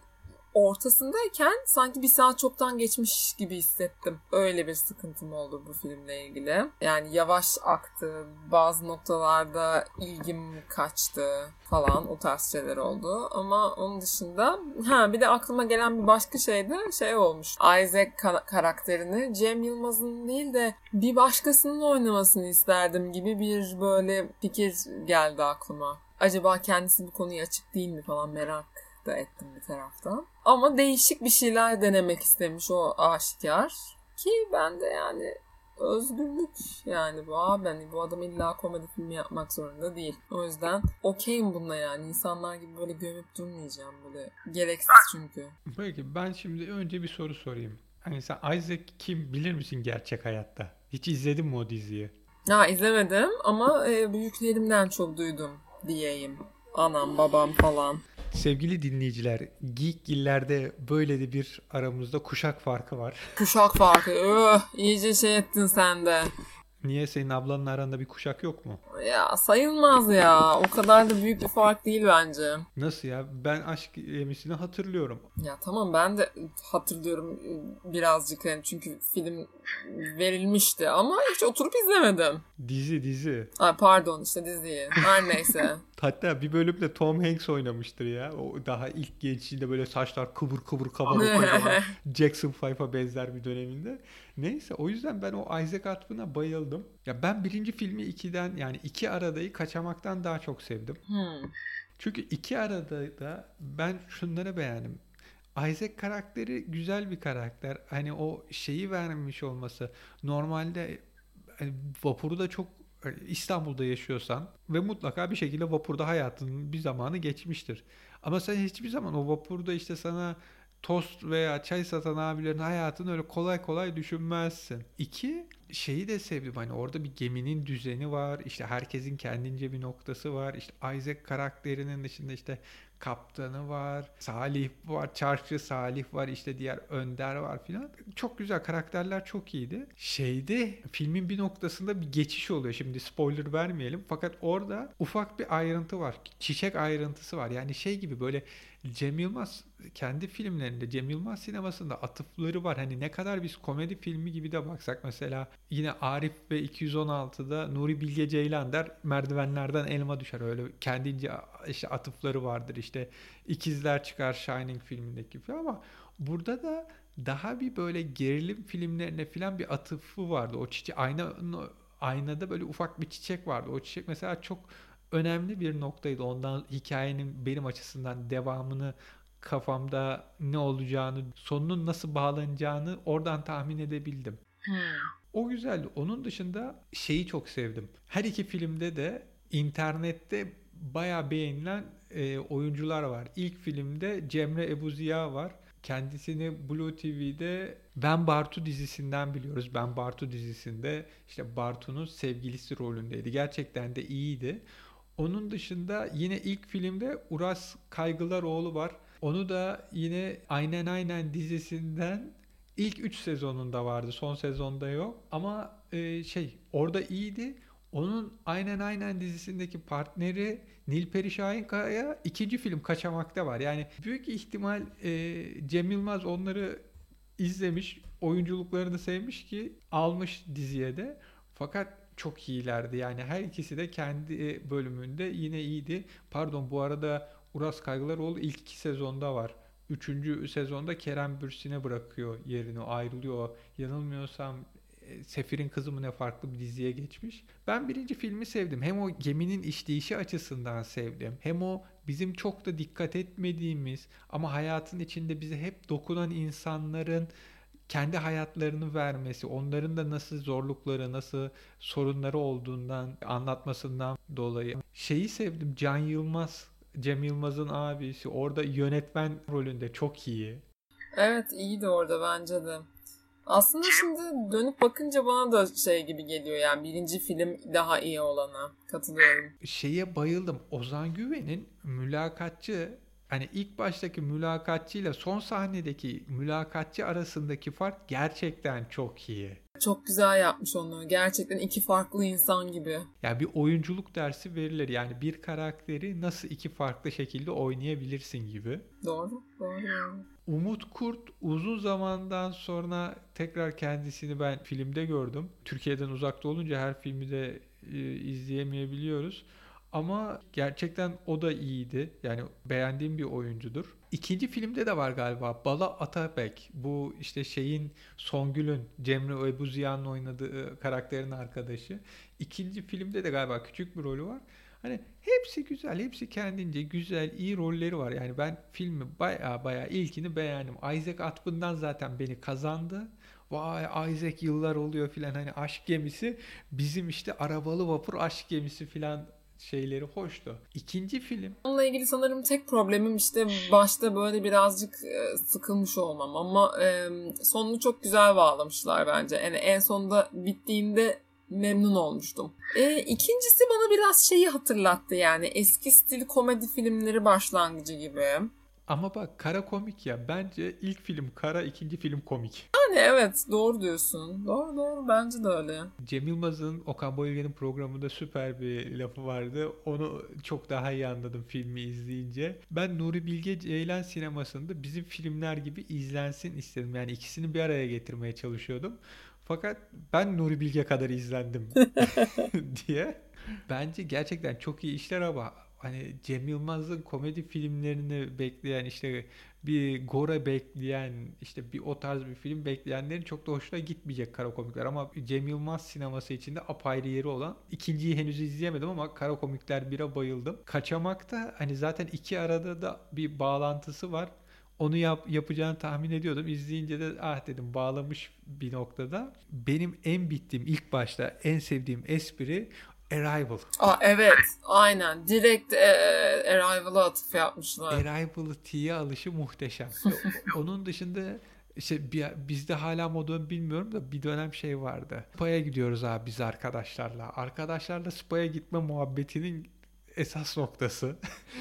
S2: ortasındayken sanki bir saat çoktan geçmiş gibi hissettim. Öyle bir sıkıntım oldu bu filmle ilgili. Yani yavaş aktı, bazı noktalarda ilgim kaçtı falan o tarz şeyler oldu. Ama onun dışında ha bir de aklıma gelen bir başka şey de şey olmuş. Isaac karakterini Cem Yılmaz'ın değil de bir başkasının oynamasını isterdim gibi bir böyle fikir geldi aklıma. Acaba kendisi bu konuya açık değil mi falan merak da ettim bir taraftan. Ama değişik bir şeyler denemek istemiş o aşikar. Ki ben de yani özgürlük yani bu abi hani bu adam illa komedi filmi yapmak zorunda değil. O yüzden okeyim bununla yani. insanlar gibi böyle gömüp durmayacağım böyle. Gereksiz çünkü.
S1: Peki ben şimdi önce bir soru sorayım. Hani sen Isaac kim bilir misin gerçek hayatta? Hiç izledin mi o diziyi?
S2: Ya izlemedim ama e, büyüklerimden çok duydum diyeyim. Anam babam falan.
S1: Sevgili dinleyiciler, Geekgillerde böyle de bir aramızda kuşak farkı var.
S2: Kuşak farkı. Öh, iyice şey ettin sen de.
S1: Niye senin ablanın aranda bir kuşak yok mu?
S2: Ya sayılmaz ya. O kadar da büyük bir fark değil bence.
S1: Nasıl ya? Ben aşk gemisini hatırlıyorum.
S2: Ya tamam ben de hatırlıyorum birazcık yani çünkü film verilmişti ama hiç oturup izlemedim.
S1: Dizi dizi.
S2: Ay pardon işte diziyi. Her neyse.
S1: Hatta bir bölümde Tom Hanks oynamıştır ya. O daha ilk gençliğinde böyle saçlar kıvır kıvır kabarık Jackson Five'a benzer bir döneminde. Neyse o yüzden ben o Isaac Atwin'a bayıldım. Ya ben birinci filmi ikiden yani iki aradayı kaçamaktan daha çok sevdim.
S2: Hmm.
S1: Çünkü iki arada da ben şunları beğendim. Isaac karakteri güzel bir karakter. Hani o şeyi vermiş olması. Normalde hani vapuru da çok İstanbul'da yaşıyorsan ve mutlaka bir şekilde vapurda hayatının bir zamanı geçmiştir. Ama sen hiçbir zaman o vapurda işte sana tost veya çay satan abilerin hayatını öyle kolay kolay düşünmezsin. İki, şeyi de sevdim hani orada bir geminin düzeni var. İşte herkesin kendince bir noktası var. İşte Isaac karakterinin dışında işte kaptanı var, Salih var, çarşı Salih var, işte diğer Önder var filan. Çok güzel karakterler çok iyiydi. Şeyde filmin bir noktasında bir geçiş oluyor. Şimdi spoiler vermeyelim. Fakat orada ufak bir ayrıntı var. Çiçek ayrıntısı var. Yani şey gibi böyle Cem Yılmaz kendi filmlerinde Cem Yılmaz sinemasında atıfları var. Hani ne kadar biz komedi filmi gibi de baksak mesela yine Arif ve 216'da Nuri Bilge Ceylan der merdivenlerden elma düşer. Öyle kendince işte atıfları vardır. İşte ikizler çıkar Shining filmindeki gibi ama burada da daha bir böyle gerilim filmlerine falan bir atıfı vardı. O çiçek ayna aynada böyle ufak bir çiçek vardı. O çiçek mesela çok önemli bir noktaydı. Ondan hikayenin benim açısından devamını kafamda ne olacağını, sonunun nasıl bağlanacağını oradan tahmin edebildim.
S2: Hmm.
S1: O güzeldi. Onun dışında şeyi çok sevdim. Her iki filmde de internette baya beğenilen e, oyuncular var. İlk filmde Cemre Ebu Ziya var. Kendisini Blue TV'de Ben Bartu dizisinden biliyoruz. Ben Bartu dizisinde işte Bartu'nun sevgilisi rolündeydi. Gerçekten de iyiydi. Onun dışında yine ilk filmde Uras Kaygılaroğlu var. Onu da yine Aynen Aynen dizisinden ilk 3 sezonunda vardı. Son sezonda yok. Ama e, şey orada iyiydi. Onun Aynen Aynen dizisindeki partneri Nilperi Şahinkaya ikinci film Kaçamak'ta var. Yani büyük ihtimal e, Cem Yılmaz onları izlemiş, oyunculuklarını sevmiş ki almış diziye de. Fakat çok iyilerdi. Yani her ikisi de kendi bölümünde yine iyiydi. Pardon bu arada Uras Kaygılaroğlu ilk iki sezonda var. Üçüncü sezonda Kerem Bürsin'e bırakıyor yerini. Ayrılıyor. Yanılmıyorsam e, Sefir'in kızı mı ne farklı bir diziye geçmiş. Ben birinci filmi sevdim. Hem o geminin işleyişi açısından sevdim. Hem o bizim çok da dikkat etmediğimiz ama hayatın içinde bize hep dokunan insanların kendi hayatlarını vermesi, onların da nasıl zorlukları, nasıl sorunları olduğundan anlatmasından dolayı şeyi sevdim. Can Yılmaz, Cem Yılmaz'ın abisi orada yönetmen rolünde çok iyi.
S2: Evet iyiydi orada bence de. Aslında şimdi dönüp bakınca bana da şey gibi geliyor yani birinci film daha iyi olana katılıyorum.
S1: Şeye bayıldım. Ozan Güven'in mülakatçı hani ilk baştaki mülakatçıyla son sahnedeki mülakatçı arasındaki fark gerçekten çok iyi.
S2: Çok güzel yapmış onu. Gerçekten iki farklı insan gibi.
S1: Yani bir oyunculuk dersi verilir. Yani bir karakteri nasıl iki farklı şekilde oynayabilirsin gibi.
S2: Doğru, doğru.
S1: Umut Kurt uzun zamandan sonra tekrar kendisini ben filmde gördüm. Türkiye'den uzakta olunca her filmi de e, izleyemeyebiliyoruz. Ama gerçekten o da iyiydi. Yani beğendiğim bir oyuncudur. İkinci filmde de var galiba. Bala Atabek. Bu işte şeyin Songül'ün Cemre Ebu Ziya'nın oynadığı karakterin arkadaşı. İkinci filmde de galiba küçük bir rolü var. Hani hepsi güzel, hepsi kendince güzel, iyi rolleri var. Yani ben filmi baya baya ilkini beğendim. Isaac Atwin'dan zaten beni kazandı. Vay Isaac yıllar oluyor filan hani aşk gemisi bizim işte arabalı vapur aşk gemisi filan şeyleri hoştu. İkinci film.
S2: Onunla ilgili sanırım tek problemim işte başta böyle birazcık e, sıkılmış olmam ama e, sonunu çok güzel bağlamışlar bence. Yani en sonunda bittiğinde memnun olmuştum. E, ikincisi bana biraz şeyi hatırlattı yani eski stil komedi filmleri başlangıcı gibi.
S1: Ama bak kara komik ya. Bence ilk film kara, ikinci film komik.
S2: Yani evet doğru diyorsun. Doğru doğru bence de öyle.
S1: Cem Yılmaz'ın Okan Bayülgen'in programında süper bir lafı vardı. Onu çok daha iyi anladım filmi izleyince. Ben Nuri Bilge Ceylan sinemasında bizim filmler gibi izlensin istedim. Yani ikisini bir araya getirmeye çalışıyordum. Fakat ben Nuri Bilge kadar izlendim diye. Bence gerçekten çok iyi işler ama hani Cem Yılmaz'ın komedi filmlerini bekleyen işte bir Gore bekleyen işte bir o tarz bir film bekleyenlerin çok da hoşuna gitmeyecek kara komikler ama Cem Yılmaz sineması içinde apayrı yeri olan ikinciyi henüz izleyemedim ama kara komikler 1'e bayıldım. Kaçamakta hani zaten iki arada da bir bağlantısı var. Onu yap, yapacağını tahmin ediyordum. İzleyince de ah dedim bağlamış bir noktada. Benim en bittiğim ilk başta en sevdiğim espri Arrival.
S2: Aa, evet aynen direkt e, Arrival'a atıf yapmışlar.
S1: Arrival'ı T'ye alışı muhteşem. Onun dışında işte bir, bizde hala modunu bilmiyorum da bir dönem şey vardı. Spa'ya gidiyoruz abi biz arkadaşlarla. Arkadaşlarla Spa'ya gitme muhabbetinin esas noktası.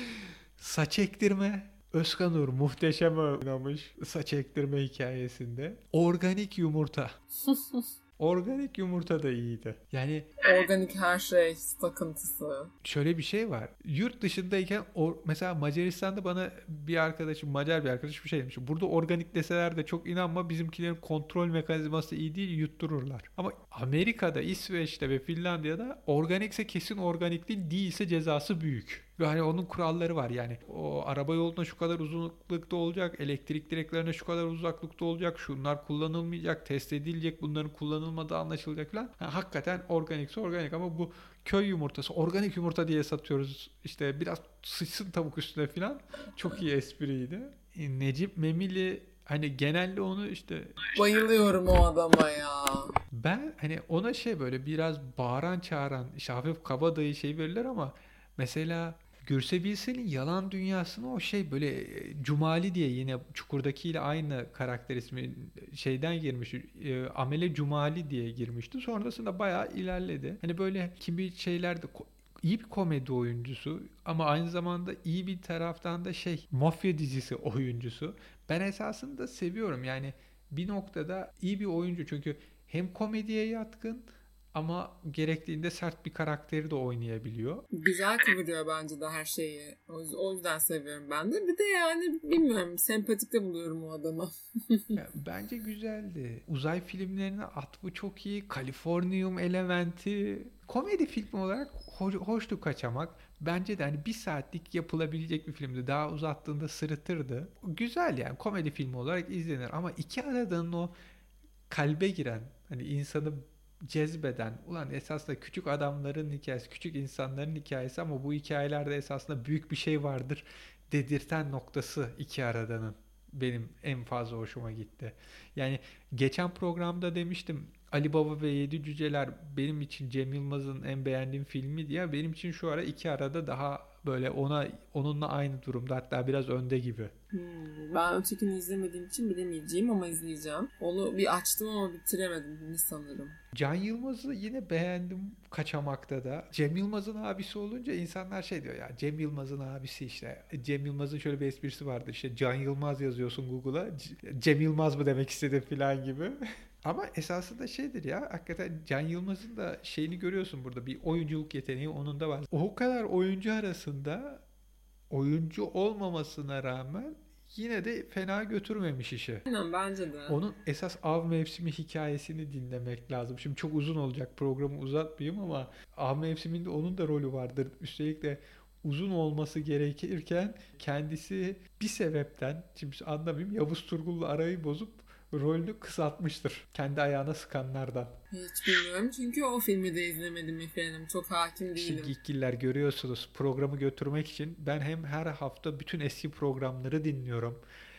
S1: Saç ektirme. Özkan Uğur muhteşem oynamış saç ektirme hikayesinde. Organik yumurta. Organik yumurta da iyiydi. Yani
S2: organik her şey takıntısı.
S1: Şöyle bir şey var. Yurt dışındayken or, mesela Macaristan'da bana bir arkadaşım, Macar bir arkadaşım bir şey demiş. Burada organik deseler de çok inanma bizimkilerin kontrol mekanizması iyi değil yuttururlar. Ama Amerika'da, İsveç'te ve Finlandiya'da organikse kesin organik değil, değilse cezası büyük. Ve hani onun kuralları var yani. O araba yoluna şu kadar uzunlukta olacak, elektrik direklerine şu kadar uzaklıkta olacak, şunlar kullanılmayacak, test edilecek, bunların kullanılmadığı anlaşılacak falan. Yani hakikaten organikse organik ama bu köy yumurtası, organik yumurta diye satıyoruz. İşte biraz sıçsın tavuk üstüne falan. Çok iyi espriydi. E, Necip Memili hani genelde onu işte
S2: bayılıyorum o adama ya.
S1: Ben hani ona şey böyle biraz bağıran çağıran işte hafif kabadayı şey verirler ama mesela Gürse Bilsel'in yalan dünyasına o şey böyle e, Cumali diye yine Çukur'dakiyle aynı karakter ismi şeyden girmiş. E, Amele Cumali diye girmişti. Sonrasında bayağı ilerledi. Hani böyle kimi şeylerde iyi bir komedi oyuncusu ama aynı zamanda iyi bir taraftan da şey mafya dizisi oyuncusu. Ben esasında seviyorum yani bir noktada iyi bir oyuncu çünkü hem komediye yatkın ama gerektiğinde sert bir karakteri de oynayabiliyor.
S2: Güzel kıvırıyor bence de her şeyi. O yüzden seviyorum ben de. Bir de yani bilmiyorum sempatik de buluyorum o adamı.
S1: bence güzeldi. Uzay filmlerine atfı çok iyi. Kaliforniyum elementi. Komedi filmi olarak hoş, hoştu kaçamak. Bence de hani bir saatlik yapılabilecek bir filmdi. Daha uzattığında sırıtırdı. Güzel yani komedi filmi olarak izlenir. Ama iki aradan o kalbe giren hani insanı cezbeden ulan esasında küçük adamların hikayesi, küçük insanların hikayesi ama bu hikayelerde esasında büyük bir şey vardır dedirten noktası iki aradanın benim en fazla hoşuma gitti. Yani geçen programda demiştim Ali Baba ve Yedi Cüceler benim için Cem Yılmaz'ın en beğendiğim filmi diye benim için şu ara iki arada daha böyle ona onunla aynı durumda hatta biraz önde gibi.
S2: Hmm, ben ötekini izlemediğim için bilemeyeceğim ama izleyeceğim. Onu bir açtım ama bitiremedim sanırım.
S1: Can Yılmaz'ı yine beğendim kaçamakta da. Cem Yılmaz'ın abisi olunca insanlar şey diyor ya Cem Yılmaz'ın abisi işte. Cem Yılmaz'ın şöyle bir esprisi vardı işte Can Yılmaz yazıyorsun Google'a. Cem Yılmaz mı demek istedim falan gibi. Ama esasında şeydir ya hakikaten Can Yılmaz'ın da şeyini görüyorsun burada bir oyunculuk yeteneği onun da var. O kadar oyuncu arasında oyuncu olmamasına rağmen yine de fena götürmemiş işi.
S2: Aynen bence de.
S1: Onun esas av mevsimi hikayesini dinlemek lazım. Şimdi çok uzun olacak programı uzatmayayım ama av mevsiminde onun da rolü vardır. Üstelik de uzun olması gerekirken kendisi bir sebepten şimdi anlamayayım Yavuz Turgul'la arayı bozup rolünü kısaltmıştır. Kendi ayağına sıkanlardan.
S2: Hiç bilmiyorum çünkü o filmi de izlemedim efendim. Çok hakim değilim.
S1: Geekgiller görüyorsunuz programı götürmek için ben hem her hafta bütün eski programları dinliyorum.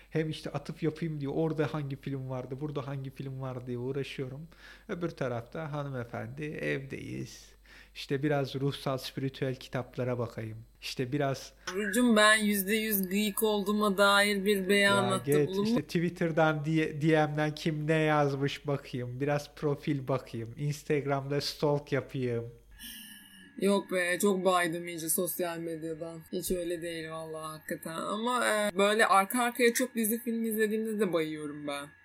S1: Hem işte atıf yapayım diye orada hangi film vardı, burada hangi film var diye uğraşıyorum. Öbür tarafta hanımefendi evdeyiz. İşte biraz ruhsal, spiritüel kitaplara bakayım. İşte biraz
S2: Burcu'm ben %100 geek olduğuma dair bir
S1: ya geç
S2: bulunmuş.
S1: işte Twitter'dan, DM'den kim ne yazmış bakayım. Biraz profil bakayım. Instagram'da stalk yapayım.
S2: Yok be çok baydım iyice sosyal medyadan. Hiç öyle değil vallahi hakikaten. Ama e, böyle arka arkaya çok dizi film izlediğimde de bayıyorum ben.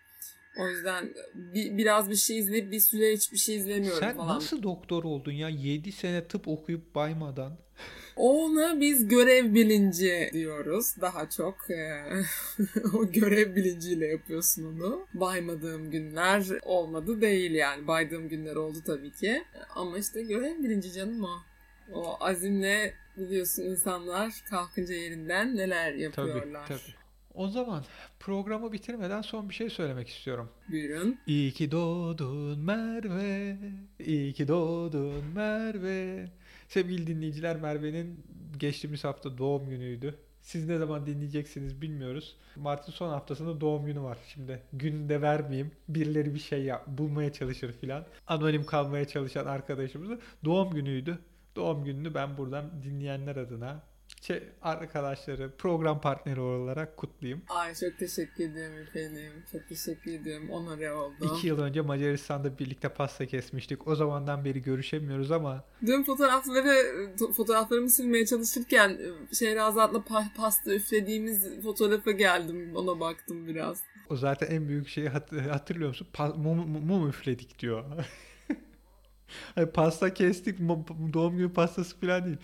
S2: O yüzden bir, biraz bir şey izleyip bir süre hiçbir şey izlemiyorum
S1: Sen
S2: falan.
S1: nasıl doktor oldun ya? 7 sene tıp okuyup baymadan.
S2: Ona biz görev bilinci diyoruz daha çok. e, o görev bilinciyle yapıyorsun onu. Baymadığım günler olmadı değil yani. Baydığım günler oldu tabii ki. Ama işte görev bilinci canım o. O azimle biliyorsun insanlar kalkınca yerinden neler
S1: Tabii,
S2: yapıyorlar.
S1: tabii. O zaman programı bitirmeden son bir şey söylemek istiyorum.
S2: Buyurun.
S1: İyi ki doğdun Merve, iyi ki doğdun Merve. Sevgili dinleyiciler Merve'nin geçtiğimiz hafta doğum günüydü. Siz ne zaman dinleyeceksiniz bilmiyoruz. Mart'ın son haftasında doğum günü var. Şimdi günü de vermeyeyim. Birileri bir şey yap, bulmaya çalışır filan. Anonim kalmaya çalışan arkadaşımızın doğum günüydü. Doğum gününü ben buradan dinleyenler adına şey, arkadaşları, program partneri olarak kutlayayım.
S2: Ay çok teşekkür ediyorum efendim. Çok teşekkür ediyorum. Onore oldum.
S1: İki yıl önce Macaristan'da birlikte pasta kesmiştik. O zamandan beri görüşemiyoruz ama
S2: Dün fotoğrafları fotoğraflarımı silmeye çalışırken Şehrazat'la pa- pasta üflediğimiz fotoğrafa geldim. Ona baktım biraz.
S1: o zaten en büyük şeyi hat- hatırlıyor musun? Pa- mum- mum üfledik diyor. Hani pasta kestik, doğum günü pastası falan değil.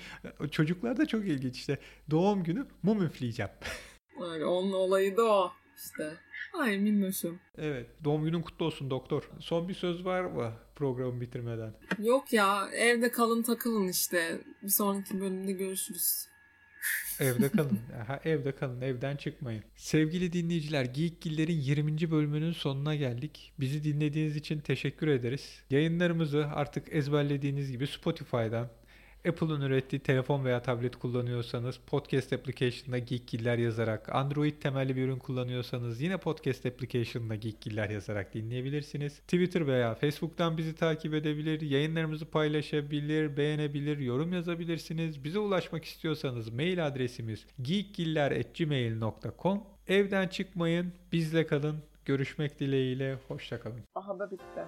S1: Çocuklar da çok ilginç işte. Doğum günü mum üfleyeceğim.
S2: Öyle onun olayı da o işte. Ay minnoşum.
S1: Evet, doğum günün kutlu olsun doktor. Son bir söz var mı programı bitirmeden?
S2: Yok ya evde kalın takılın işte. Bir sonraki bölümde görüşürüz.
S1: Evde kalın. Aha, evde kalın. Evden çıkmayın. Sevgili dinleyiciler, Geekgiller'in 20. bölümünün sonuna geldik. Bizi dinlediğiniz için teşekkür ederiz. Yayınlarımızı artık ezberlediğiniz gibi Spotify'dan, Apple'ın ürettiği telefon veya tablet kullanıyorsanız podcast application'da Geekgiller yazarak, Android temelli bir ürün kullanıyorsanız yine podcast application'da Geekgiller yazarak dinleyebilirsiniz. Twitter veya Facebook'tan bizi takip edebilir, yayınlarımızı paylaşabilir, beğenebilir, yorum yazabilirsiniz. Bize ulaşmak istiyorsanız mail adresimiz geekgiller@gmail.com. Evden çıkmayın, bizle kalın. Görüşmek dileğiyle, hoşçakalın.
S2: Aha da bitti.